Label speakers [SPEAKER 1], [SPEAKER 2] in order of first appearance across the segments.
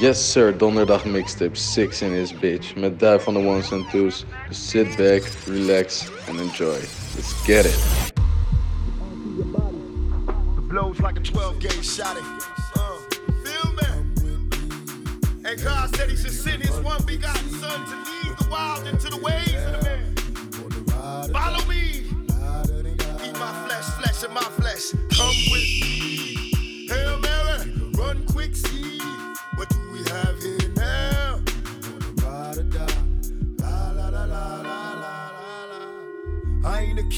[SPEAKER 1] Yes sir, donderdag mixtape 6 in his bitch. Met Duif van de ones and twos. Dus sit back, relax and enjoy. Let's get it.
[SPEAKER 2] Blows like a 12 gauge shot it. Uh, feel me? And God said he should send his one begotten son to lead the wild into the ways of the man. Follow me. Eat my flesh, flesh of my flesh. Come with me.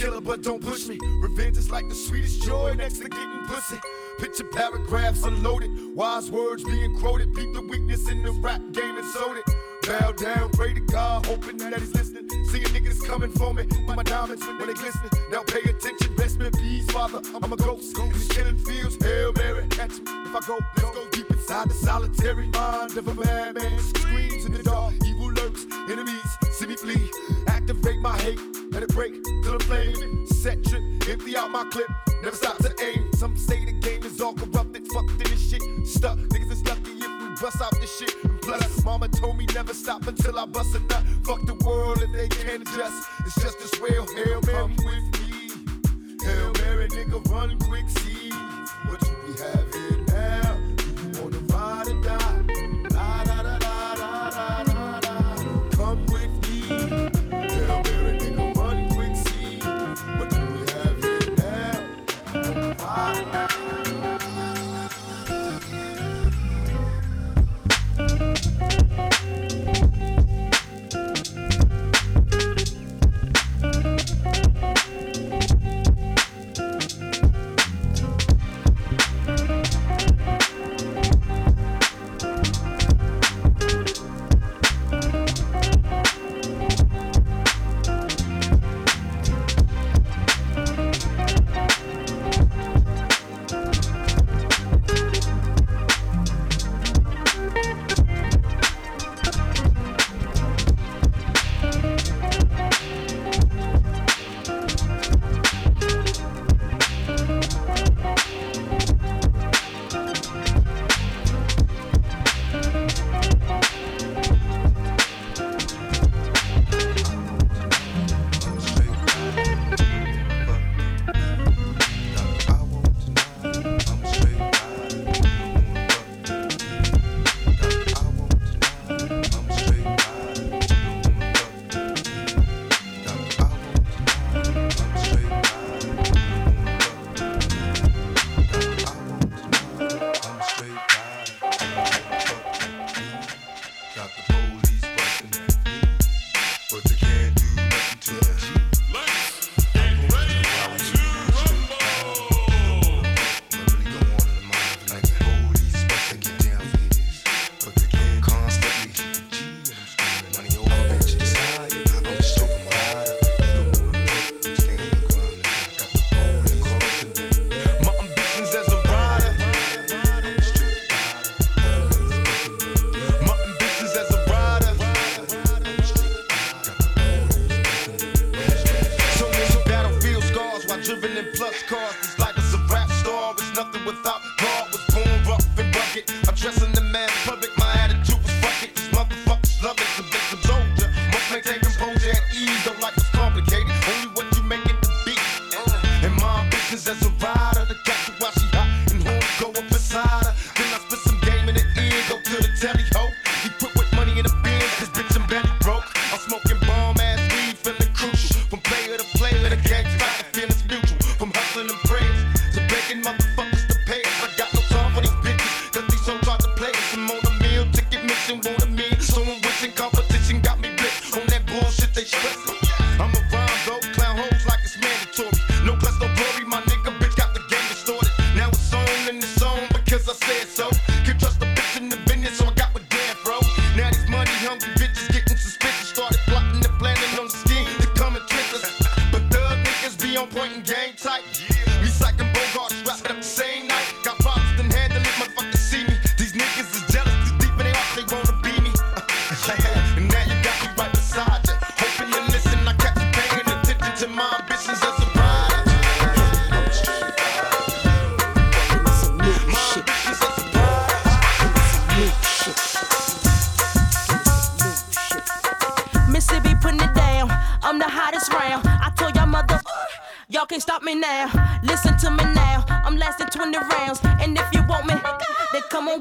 [SPEAKER 2] Killer, but don't push me. Revenge is like the sweetest joy next to getting pussy. Picture paragraphs unloaded, wise words being quoted. Beat the weakness in the rap game and sold it. Bow down, pray to God, hoping that he's listening. Seeing niggas coming for me, with my diamonds when they glistening. Now pay attention, best in peace, father. I'm a ghost, in these killing fields. Hail Mary, catch me if I go. Let's go deep inside the solitary mind of a madman. Screams my clip, never stop to aim. Some say the game is all corrupted, fucked in this shit. Stuck, niggas is lucky if we bust out this shit. And plus, mama told me never stop until I bust a nut. Fuck the world if they can't adjust. It's just as well, Hail Mary. With me. Hail Mary, nigga, run quick, see.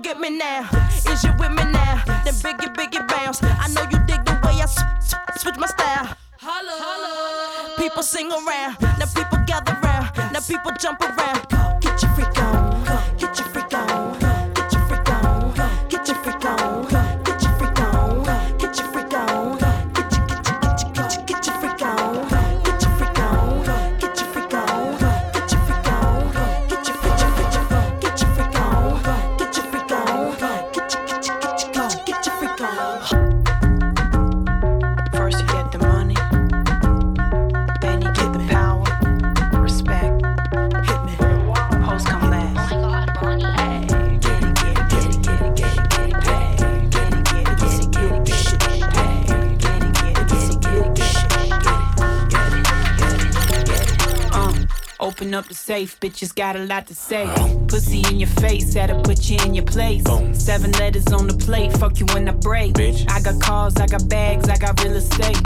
[SPEAKER 2] Then
[SPEAKER 3] come on get me now. Is you with me now? Then biggie, biggie bounce. I know you dig the way I switch my style. Holla, holla. People sing around. Now people gather round. Now people jump around.
[SPEAKER 4] Safe, bitches got a lot to say. Pussy in your face, had to put you in your place. Seven letters on the plate, fuck you when I break. Bitch. I got cars, I got bags, I got real estate.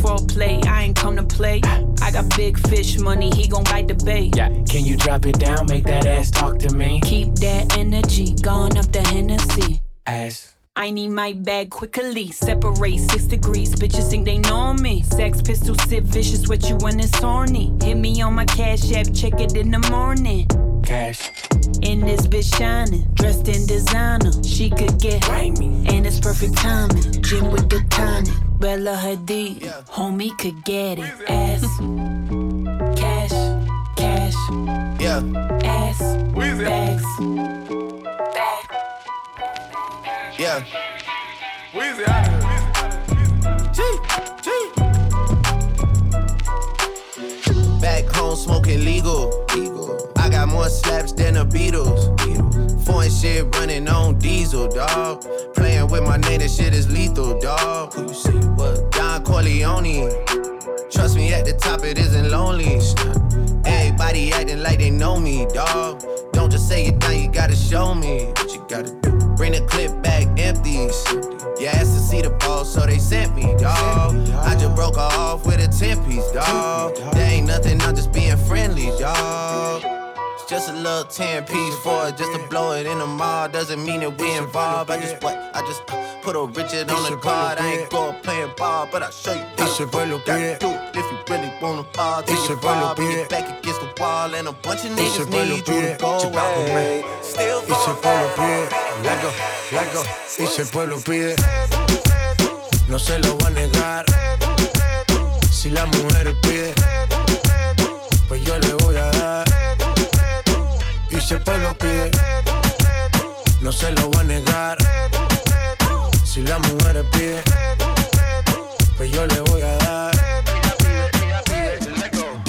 [SPEAKER 4] Foreplay, I ain't come to play. I got big fish money, he gon' bite the bait.
[SPEAKER 5] Yeah, can you drop it down? Make that ass talk to me.
[SPEAKER 4] Keep that energy, gone up the Hennessy.
[SPEAKER 5] Ass.
[SPEAKER 4] I need my bag quickly. Separate six degrees. Bitches think they know me. Sex pistol Sid Vicious with you when it's horny. Hit me on my cash app, check it in the morning.
[SPEAKER 5] Cash.
[SPEAKER 4] In this bitch shining, dressed in designer. She could get
[SPEAKER 5] Grimy.
[SPEAKER 4] and it's perfect timing. Gym with the tonic. Bella Hadid, homie could get it. Ass, cash, cash,
[SPEAKER 6] Yeah.
[SPEAKER 4] ass, bags, bag.
[SPEAKER 6] Yeah.
[SPEAKER 7] Weezy out here.
[SPEAKER 6] G, G. Back home smoking legal. legal. I got more slaps than the Beatles. Beatles. Foreign shit running on diesel, dog. Playing with my name, this shit is lethal, dog. Who you see? What? Don Corleone. Trust me, at the top it isn't lonely. Everybody acting like they know me, dog. Don't just say it now, you gotta show me what you gotta do. Bring the clip back empty. You asked to see the ball, so they sent me, dog. I just broke her off with a 10 piece, dog. There ain't nothing, I'm just being friendly, dog. It's just a little 10 piece for it, just to blow it in the mall. Doesn't mean that we involved. I just what? I just uh, put a Richard on the card. I ain't going playing ball, but I'll show you.
[SPEAKER 8] Y se fue los
[SPEAKER 6] Gotta
[SPEAKER 8] pies.
[SPEAKER 6] do it if you really wanna fall. Back against the wall. And a bunch of niggas need you to go away. Still
[SPEAKER 8] Y los pies. Lago, lago. Y se fue los pies. No se lo va a negar. Si la mujer pide, pues yo le voy a dar. Y se fue los pies. No se lo va a negar. Si la mujer pide, pues yo le voy a dar.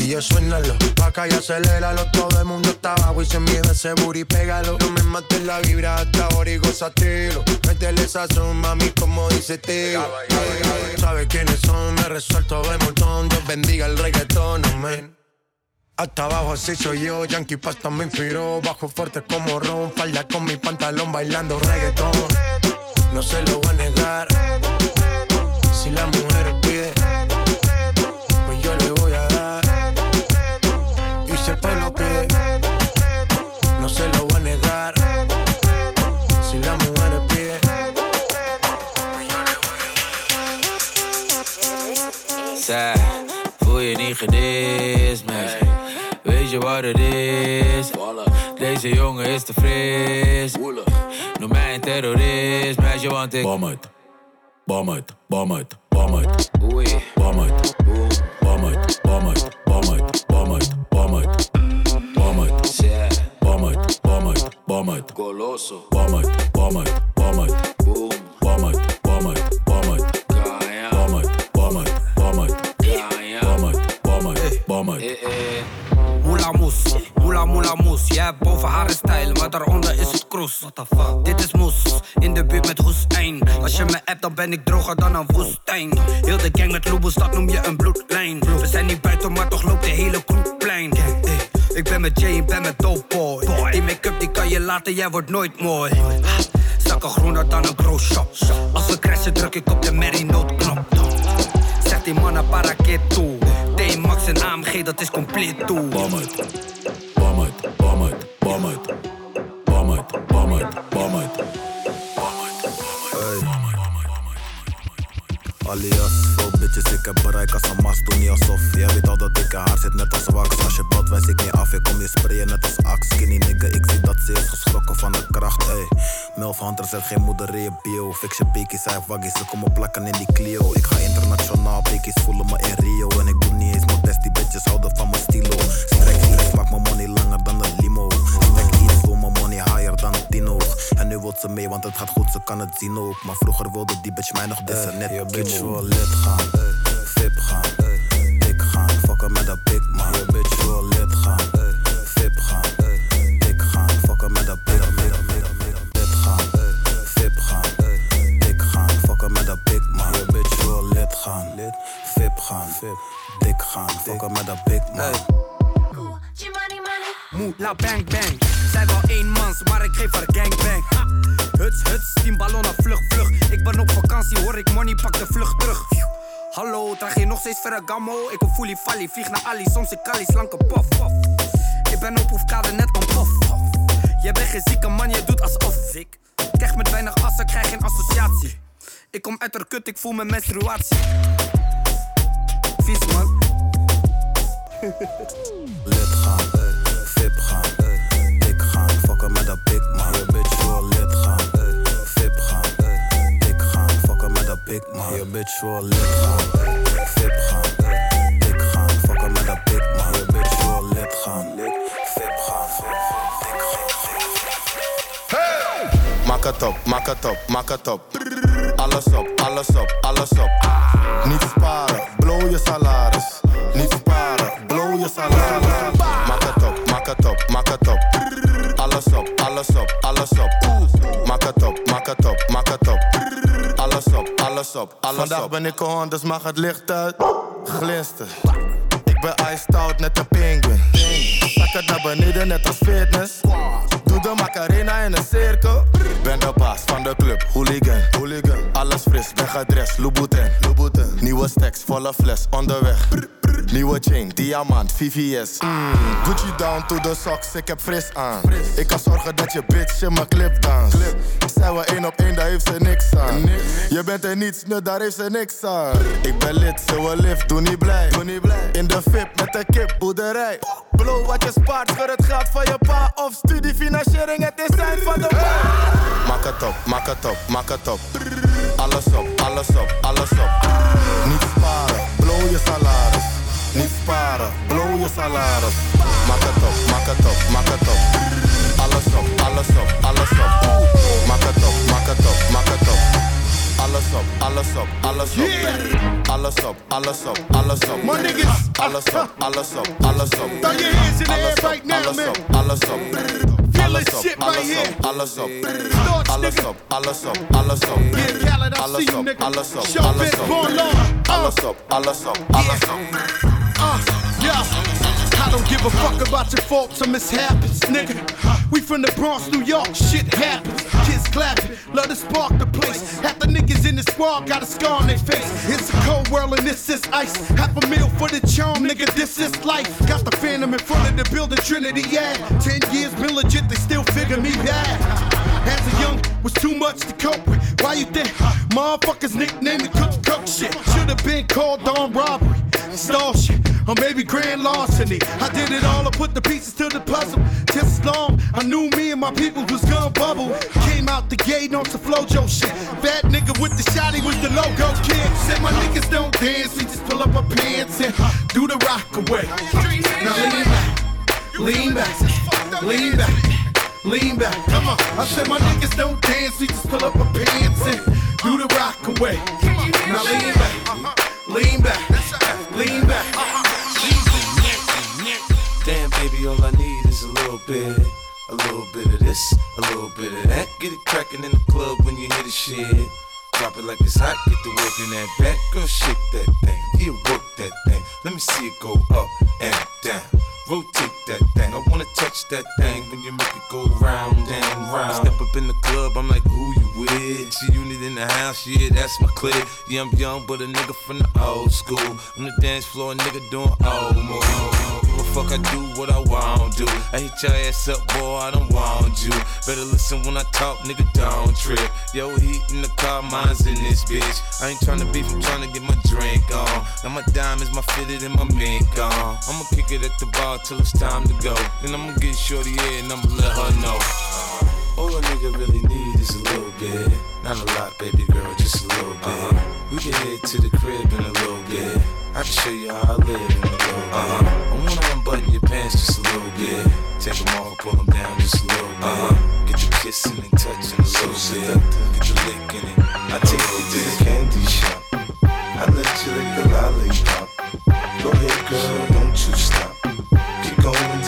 [SPEAKER 8] Yo suénalo, acá y aceléralo Todo el mundo está abajo y se mide ese booty, pégalo. No me mates la vibra hasta ahora y gozatelo Métele esa mami, como dice tío ¿Sabes quiénes son? Me resuelto de montón. Dios bendiga el reggaetón, hasta abajo así soy yo, Yankee Pasta me inspiró. Bajo fuerte como Ron, falda con mi pantalón bailando reggaetón. No se lo voy a negar. Si la mujer
[SPEAKER 9] Deze jongen is te fris. Noem mij een terrorist, meisje, want ik. Bom het, bom het, bom het, bom het. Bom het, bom het, bom het, bom het, bom het, bom het. Bom het, bom het, bom het, bom het. Goloso. Bom het, bom het, bom het. Boom. Bom het, bom het, bom het. Bom het, bom het, bom het. Bom het, bom het, bom het.
[SPEAKER 10] Moela moes, moela moela moes. Jij hebt boven haar een stijl, maar daaronder is het kroes. Dit is moes, in de buurt met Hoestijn. Als je me appt, dan ben ik droger dan een woestijn. Heel de gang met Lubos, dat noem je een bloedlijn. We zijn niet buiten, maar toch loopt de hele kroegplein. Ik ben met Jay, ik ben met Dope Boy. Die make-up die kan je laten, jij wordt nooit mooi. Zakken groener dan een grow shop. Als we crashen, druk ik op de Mary noodknop. Zegt die mannen para que toe. M1 Max en AMG, dat is compleet toe.
[SPEAKER 9] Bam uit, bam uit, bam uit, bam uit. Bam uit, bam uit, bam uit.
[SPEAKER 11] Alias, veel bitches, ik heb bereik als een mast, doe niet alsof Jij weet al dat ik haar zit net als wax Als je belt, wijs ik niet af, ik kom je sprayen net als ax Skinny nigga, ik zie dat ze is geschrokken van de kracht, ey Milf Hunter zet geen moeder in je bio. Fix je bekies, hij waggies, ze komen plakken in die Clio. Ik ga internationaal, bekies voelen me in Rio. En ik doe niet eens modest, die bitches houden van mijn stilo. Strek iets, maak mijn money langer dan een limo. Strek iets, doe mijn money higher dan een tino. En nu wil ze mee, want het gaat goed, ze kan het zien ook. Maar vroeger wilde die bitch mij nog dissen, net Je bitch wil lid gaan, VIP gaan, met dat big man
[SPEAKER 10] Moe, la bang bang. Zij wel één mans, maar ik geef haar gangbang. Huts, huts, tien ballonnen, vlug, vlug. Ik ben op vakantie, hoor ik money, pak de vlucht terug. Hallo, draag je nog steeds Ferragamo? Ik hoor fully fally, vlieg naar Ali, soms ik Kali, slanke pof, pof. Ik ben op hoefkade net een pof. Je bent geen zieke man, je doet alsof ik. Krijg met weinig assen, krijg geen associatie. Ik kom uit haar kut, ik voel mijn menstruatie. Vies man.
[SPEAKER 11] Lid gaan, VIP gaan, dik gaan Fokken met dat big man Je bitch wil lid gaan, VIP gaan, dik gaan Fokken met dat big man Je bitch wil lid gaan, VIP gaan, dik gaan Fokken met dat big man Je bitch wil lid gaan, VIP gaan, dik gaan
[SPEAKER 12] Maak het op, maak het op, maak het op. Alles op, alles op, alles op. Niet sparen, blow je salaris. Niet salaris. Maak het op, maak het op, maak het op. Alles op, alles op, alles op. Maak het op, maak het op, maak het op. Alles op, alles op, alles Vandaag ben ik hond, dus mag het licht uit. Glinster. Ik ben iced out, net een penguin. Zak het naar beneden, net als fitness. Doe de Macarena in een cirkel. Ben de baas van de club, hooligan. hooligan. Alles fris, ben gedrest, Louboutin. Louboutin. Nieuwe stacks, volle fles, onderweg. Nieuwe chain, diamant, VVS. Mm. Gucci down to the socks, ik heb fris aan. Ik kan zorgen dat je bitch in mijn clip dans. Zijn we één op één, daar heeft ze niks aan. Je bent er niets, nu daar heeft ze niks aan. Ik ben lid, ze wil lift, doe niet blij. Doe niet blij. In de VIP met de kip, boerderij. Blow wat je spaart, schud het geld van je pa. Of studiefinanciering, het is zijn van de pa. Maak het op, maak het op, maak het op. Alles op, alles op, alles op. Niet sparen, blow je salaris. Niet sparen, blow je salaris. Maak het op, maak het op, maak het op. Alles op, alles op, alles op. Maak het op, maak het op, maak het op. Alles op, alles op, alles op. Alles op, alles op, alles op.
[SPEAKER 13] My niggas.
[SPEAKER 12] Alles op, alles op, alles op.
[SPEAKER 13] Throw your hands in the air right now, man.
[SPEAKER 12] alles op. Alles op,
[SPEAKER 13] shit right here.
[SPEAKER 12] alles op. Alles op, alles op, alles op.
[SPEAKER 13] Yeah, Khaled, I see you, nigga. Show bitch, born. Uh,
[SPEAKER 12] Alles op, alles op, alles op.
[SPEAKER 13] yeah. I don't give a fuck about your faults or mishaps, nigga. We from the Bronx, New York, shit happens. Kids clapping, love to spark the place. Half the niggas in the squad got a scar on their face. It's a cold world and this is ice. Half a meal for the charm, nigga, this is life. Got the phantom in front of the building, Trinity, yeah. Ten years been legit, they still figure me bad. As a young, was too much to cope with. Why you think motherfuckers nicknamed me cook cook shit? Should've been called on robbery, stall shit, or maybe grand larceny. I did it all, I put the pieces to the puzzle. Just as long, I knew me and my people was gonna bubble. Came out the gate on some Flo-Jo shit. Fat nigga with the shotty was the logo kid. Said my niggas don't dance, we just pull up our pants and do the rock away. Now lean back, lean back, lean back. Lean back, come on. I said my niggas don't dance, we just pull up our pants and do the rock away. Now lean back, lean back, lean back.
[SPEAKER 14] Damn, baby, all I need is a little bit. A little bit of this, a little bit of that. Get it crackin' in the club when you hear the shit. Drop it like it's hot, get the work in that back. Girl, shake that thing, yeah, work that thing. Let me see it go up and down. Rotate that thing, I wanna touch that thing when you make it go round and around. I step up in the club, I'm like, who you with? G unit in the house, yeah, that's my clique. Yeah, I'm young, but a nigga from the old school. On the dance floor, a nigga doing old moves. Fuck, I do what I want do. I hit your ass up, boy, I don't want you. Better listen when I talk, nigga, don't trip. Yo, heat in the car, mine's in this bitch. I ain't tryna beef, I'm tryna get my drink on. Now my diamonds, my fitted, and my mink on. I'ma kick it at the bar till it's time to go. Then I'ma get shorty here and I'ma let her know. All a nigga really need is a little bit. Not a lot, baby girl, just a little bit. Uh-huh. We can head to the crib in a little bit. I can show you how I live in a little bit. I wanna unbutton your pants just a little bit. Take them off, pull them down just a little bit. Uh-huh. Get the kissing and touching a little bit. Get the lick in it. I take you to the candy shop. I let you lick the lollipop. Go ahead, girl, don't you stop.
[SPEAKER 15] Keep going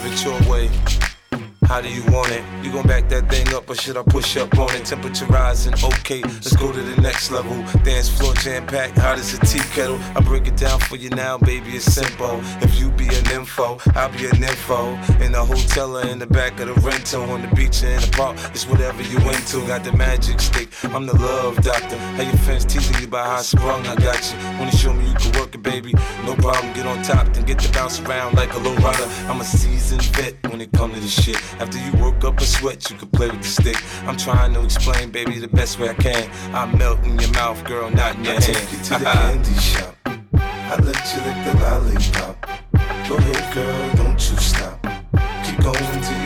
[SPEAKER 15] spot.
[SPEAKER 14] You How do you want it? You gon' back that thing up or should I push up on it? Temperature rising, okay, let's go to the next level. Dance floor jam packed, hot as a tea kettle. I break it down for you now, baby, it's simple. If you be an info, I'll be an info. In the hotel or in the back of the rental, on the beach or in the park, it's whatever you into. Got the magic stick, I'm the love doctor. How your fans teasing you about how sprung, I got you. Wanna show me you can work it, baby? No problem, get on top, then get to bounce around like a low rider. I'm a seasoned vet when it come to this shit. After you work up a sweat, you can play with the stick. I'm trying to explain, baby, the best way I can. I melt in your mouth, girl, not in your
[SPEAKER 8] I
[SPEAKER 14] hand.
[SPEAKER 8] take you to the candy shop. I let you lick the lollipop. Go ahead, girl, don't you stop. Keep going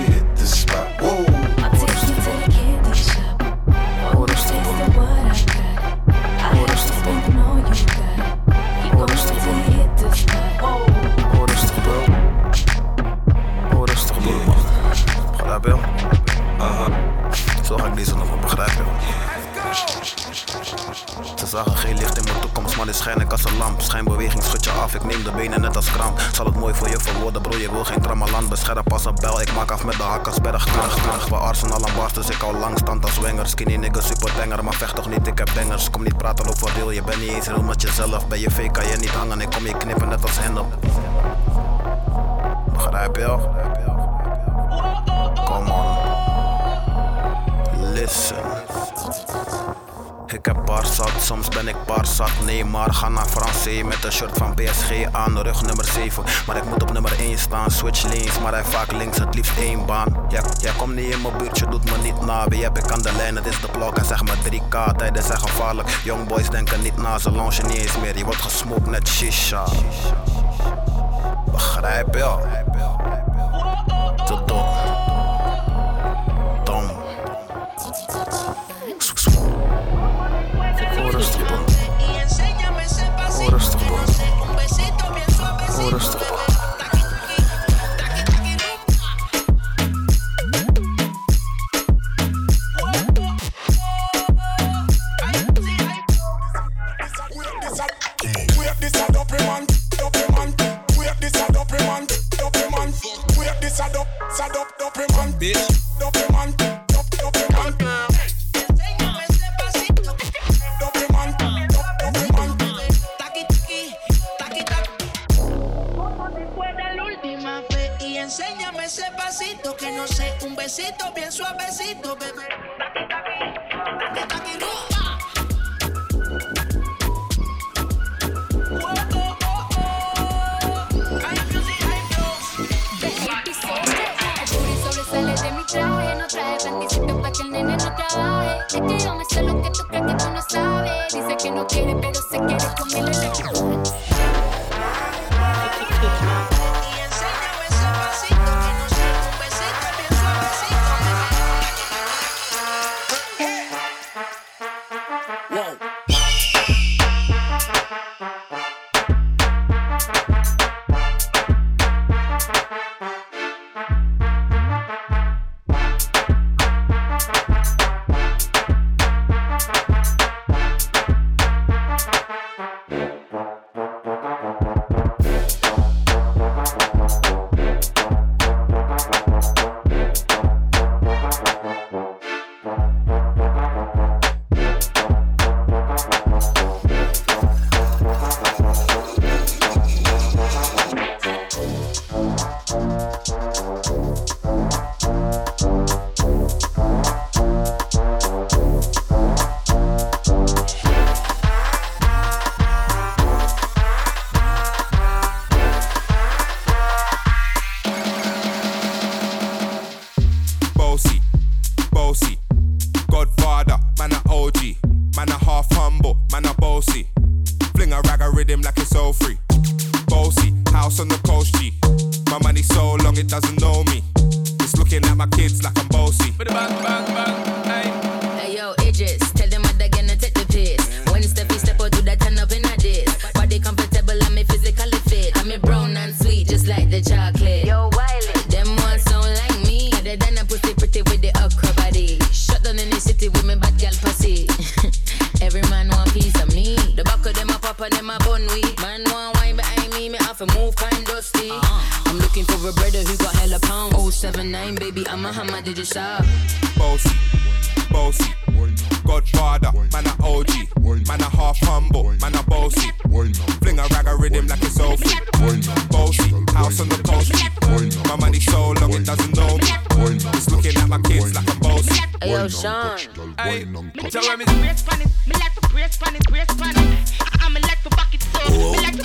[SPEAKER 11] Schijnbeweging schud je af, ik neem de benen net als kramp. Zal het mooi voor je verwoorden, bro, je wil geen tramaland. Bescherp als een bel, ik maak af met de hakkersberg. Knarrig, knarrig, we Arsenal aan dus ik hou lang stand als winger. Skinny nigga, super banger, maar vecht toch niet, ik heb bangers. Kom niet praten over real, je bent niet eens real met jezelf. Ben je fake, kan je niet hangen, ik kom je knippen net als hen op. Begrijp je? Come on. Listen. Ik heb bar zat, soms ben ik bar zat. Nee, maar ga naar Francais met een shirt van PSG aan, rug nummer 7. Maar ik moet op nummer 1 staan, switch lanes, maar hij vaak links, het liefst één baan. Jij, jij komt niet in mijn buurt, je doet me niet na. Wie heb ik aan de lijn, het is de blok, hij zegt me 3K, tijden zijn gevaarlijk. Young boys denken niet na, ze launchen niet eens meer. Je wordt gesmokt net shisha. Begrijp je?
[SPEAKER 16] No
[SPEAKER 17] quiere, pero se quiere conmigo.
[SPEAKER 18] 079, baby, I'm a hammer, did you shop?
[SPEAKER 19] Bossy, bossy. Godfather, man a OG. Man a half humble, man a bossy. Fling a rag a rhythm like it's all free. Bossy, house on the coast. My money so long it doesn't know me. It's looking at my kids like I'm bossy.
[SPEAKER 18] Hey yo, Sean.
[SPEAKER 3] Hey, so when me brace pan it, me like to brace pan it, brace pan it. I'm like to back it too. Me like to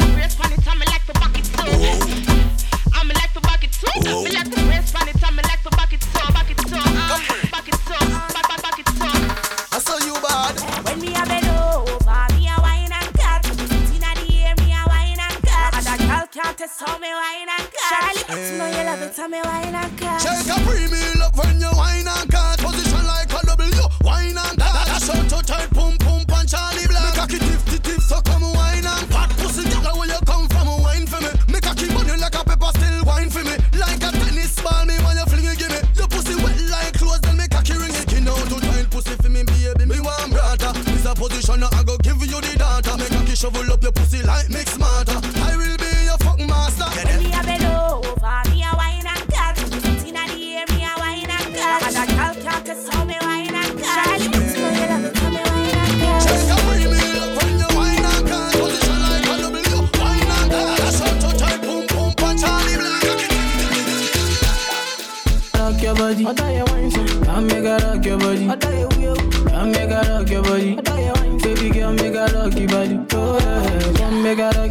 [SPEAKER 20] Eh. girl can't test how me wine and cut. Charlie, you know you love it, how me wine and cut.
[SPEAKER 21] Shake a premium up when you wine and cut. Position like a W, wine and cut. That's so to tight, pum pum pan Charlie Black. Me cocky tip tip tip, so come wine and fat pussy. Get where you come from, wine for me. Me cocky money like a pepper, still wine for me. Like a tennis ball, me when you fling it, give me. Your pussy wet like clothes, then me cocky ring it. Skin out to tight pussy for me, baby. Me want brother. This a position, I go give you the data. Me cocky shovel up your pussy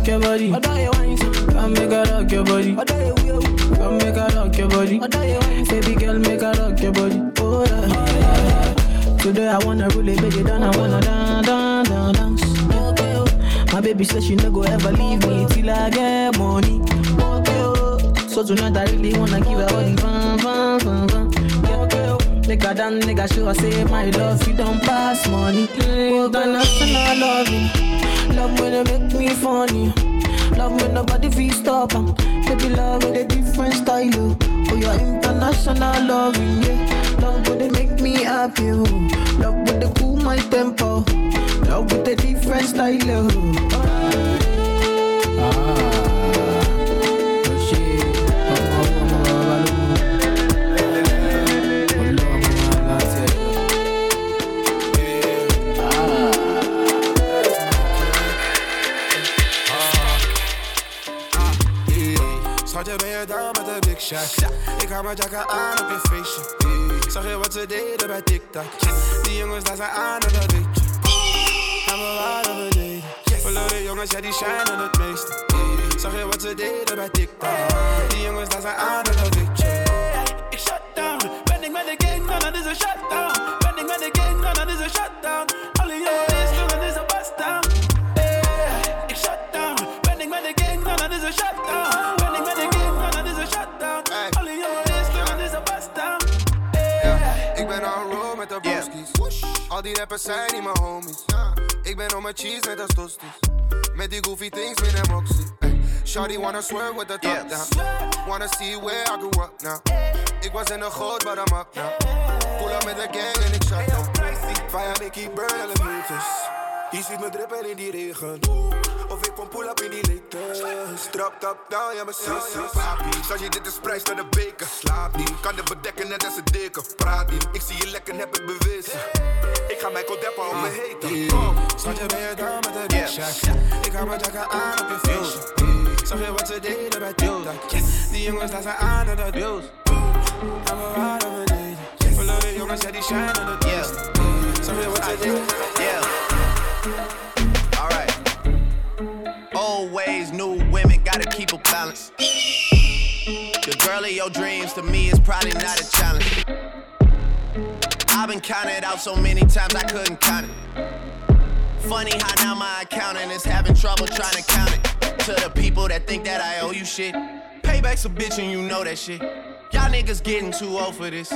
[SPEAKER 21] your
[SPEAKER 22] body. I die wine, so come make her rock your body. I come make her rock your body. I baby girl, make her rock your body. Oh yeah. Oh, Today I wanna break it down. I wanna dance, dance, dance, dance. Oh. My baby says she no go ever leave me till I get money. Oh. So tonight I really wanna give her all the fun, fun, fun, fun. Oh. Make her dance, make her show her say my love, you don't pass money. International loving, love when they make me funny. Love when nobody feel stop. Baby love with a different style, oh. Oh, your international loving, yeah. Love when they make me happy, oh. Love when they cool my tempo. Love with a different style, oh. Ah.
[SPEAKER 23] Shack? Ik hou mijn jacken aan op je feestje. Zag je wat ze deden bij TikTok? Die jongens daar zijn aan en dat weet je. En we waren beneden. Verloren jongens, ja die shinen het meeste. Zag je wat ze deden bij TikTok? Die jongens daar zijn aan en dat weet je. Ik shut down. Ben ik met de gang, dan het is een shutdown. Ben ik met de gang, dan het is een shutdown. Alle jongens, dan het is een bust down. Ik shut down. Ben ik met de gang, dan het is een shutdown. Ben ik met de gang, dan het is een shutdown. Alle jongens, dan het is een bust down.
[SPEAKER 2] Ik ben on road met de broskies. Al die rappers zijn niet mijn homies. Ik ben on mijn cheese net als tosti's. Met die goofy things met hem oxy. Shawty wanna swear with the top down. Wanna see where I grew up now. Ik was in de goot, but I'm up now. Pull up met de gang en ik shut down. Fire ik keep burn alle meters. Je ziet me drippen in die regen. Of ik kom pull up in die latest. Drop top down, ja mijn zus. Papi, zoals je dit is prijs naar de beker. Slaap niet, kan het bedekken net als een deken. Praat niet, ik zie je lekker, heb het bewezen. Ik ga mijn kodeppen op me heten. Kom,
[SPEAKER 23] Schatje, ben je down met de big? Ik hou mijn jacken aan op je feestje. Zag je wat ze deden bij TikTok? Die jongens daar zijn aan en dat En we waren beneden. Verloren jongens, ja die shinen het meeste. Zag je wat ze deden?
[SPEAKER 6] Alright. Old ways, new women, gotta keep a balance. The girl of your dreams to me is probably not a challenge. I've been counted out so many times I couldn't count it. Funny how now my accountant is having trouble trying to count it. To the people that think that I owe you shit. Payback's a bitch and you know that shit. Y'all niggas getting too old for this.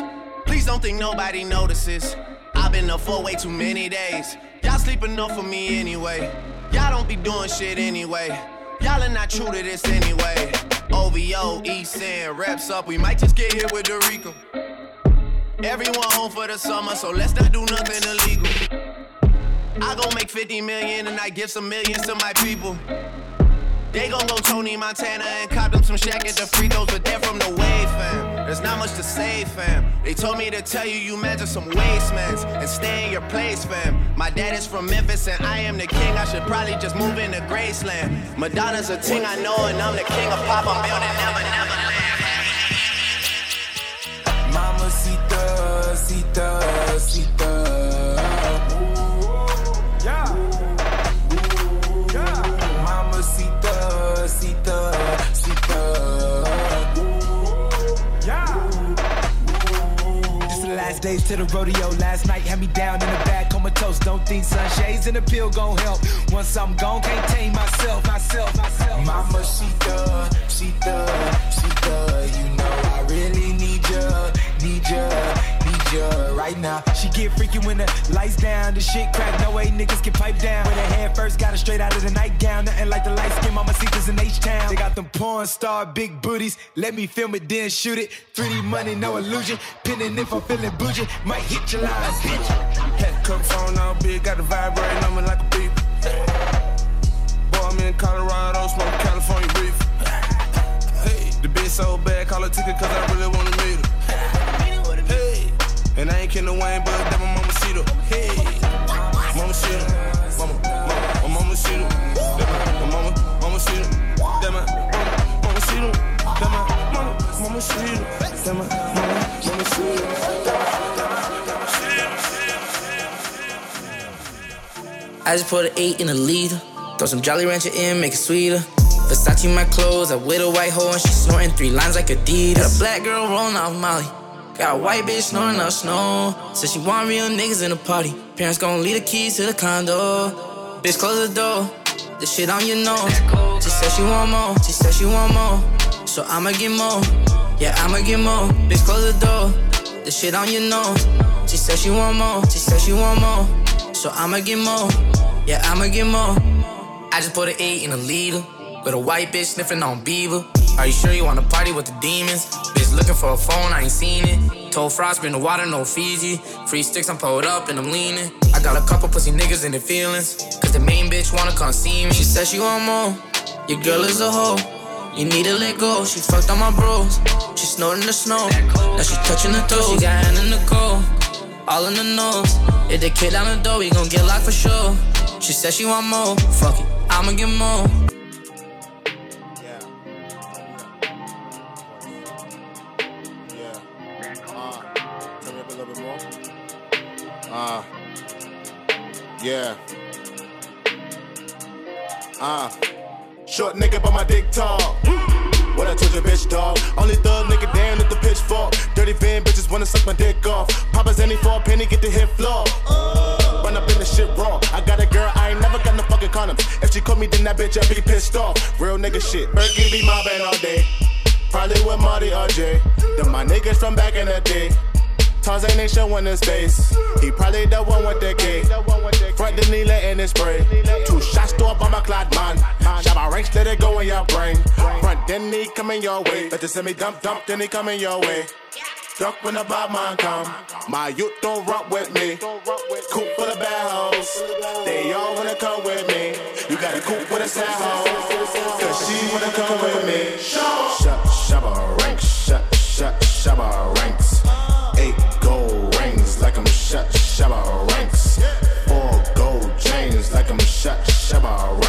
[SPEAKER 6] Please don't think nobody notices. I've been up for way too many days. Y'all sleep enough for me anyway. Y'all don't be doing shit anyway. Y'all are not true to this anyway. OVO, East End, reps up. We might just get hit with the Rico. Everyone home for the summer, so let's not do nothing illegal. I gon' make 50 million and I give some millions to my people. They gon' go Tony Montana and cop them some shack at the free throws, but they're from the wave, fam. There's not much to say, fam. They told me to tell you you measure some wastemans and stay in your place, fam. My dad is from Memphis and I am the king. I should probably just move into Graceland. Madonna's a ting I know, and I'm the king of pop. I'm building never, never land.
[SPEAKER 5] Mamacita, cita, cita.
[SPEAKER 24] Days to the rodeo. Last night had me down in the back, comatose. Don't think sunshades and a pill gon' help. Once I'm gone, can't tame myself, myself, myself.
[SPEAKER 5] Mamacita, she cita. You know I really need ya, need ya, right now.
[SPEAKER 24] She get freaky when the lights down, the shit crack. No way niggas can pipe down. When her head first got it straight out of the nightgown. Nothing like the light skin mama seekers in H-Town. They got them porn star big booties. Let me film it, then shoot it. 3D money, no illusion. Pinning if I'm feeling bougie. Might hit your line, bitch.
[SPEAKER 14] Had cup phone big, got the vibrating on me like a beep. Boy, I'm in Colorado, smoke California reef. Hey, the bitch so bad, call her ticket cause I really wanna meet her. And I ain't kidding Wayne, but that my mama see. Hey, mama see. Mama, mama, my mama see. That my mama, mama see. That my mama, mama see. That my mama, mama see. That my mama, mama see.
[SPEAKER 25] I just put an eight in a liter. Throw some Jolly Rancher in, make it sweeter. Versace my clothes, I with a white hoe and she snorting three lines like Adidas. Got a black girl rolling off Molly. Got a white bitch snoring up snow. Said she want real niggas in the party. Parents gon' leave the keys to the condo. Bitch, close the door. The shit on your nose. She said she want more. She said she want more. So I'ma get more. Yeah, I'ma get more. Bitch, close the door. The shit on your nose. She said she want more. She said she want more. So I'ma get more. Yeah, I'ma get more. I just put an eight in a liter. With a white bitch sniffing on Beaver. Are you sure you wanna party with the demons? Bitch looking for a phone, I ain't seen it. Told Frost, bring the water, no Fiji. Free sticks, I'm pulled up and I'm leaning. I got a couple pussy niggas in the feelings. Cause the main bitch wanna come see me. She said she want more. Your girl is a hoe. You need to let go. She fucked on my bros. She snorting the snow. Now she touching the toes. She got hand in the cold. All in the nose. If the kid down the door, we gon' get locked for sure. She said she want more. Fuck it, I'ma get more.
[SPEAKER 2] Yeah. Uh, short nigga, but my dick tall. What I told your bitch, dog. Only thug nigga down at the pitchfork. Dirty van bitches wanna suck my dick off. Papa's any for a penny, get the hit floor. Run up in the shit raw. I got a girl, I ain't never got no fucking condoms. If she call me, then that bitch, I be pissed off. Real nigga shit. Berkey be mobbing all day. Probably with Marty or Jay. Them my niggas from back in the day. Tarzan ain't showing his face. He probably the one with the gate. Front the needle in his spray. Two shots to a bomber clad man. Shot my range, let it go in your brain. Front, then he coming your way. Better send me dump, dump, then he coming your way. Duck when the bad man come. My youth don't run with me. Coop for the bad hoes. They all wanna come with me. You gotta coop with a sad hoe. Cause she wanna come with me. Shut, shut, shabba rank. Shut, shut, shabba rank.
[SPEAKER 26] Shabba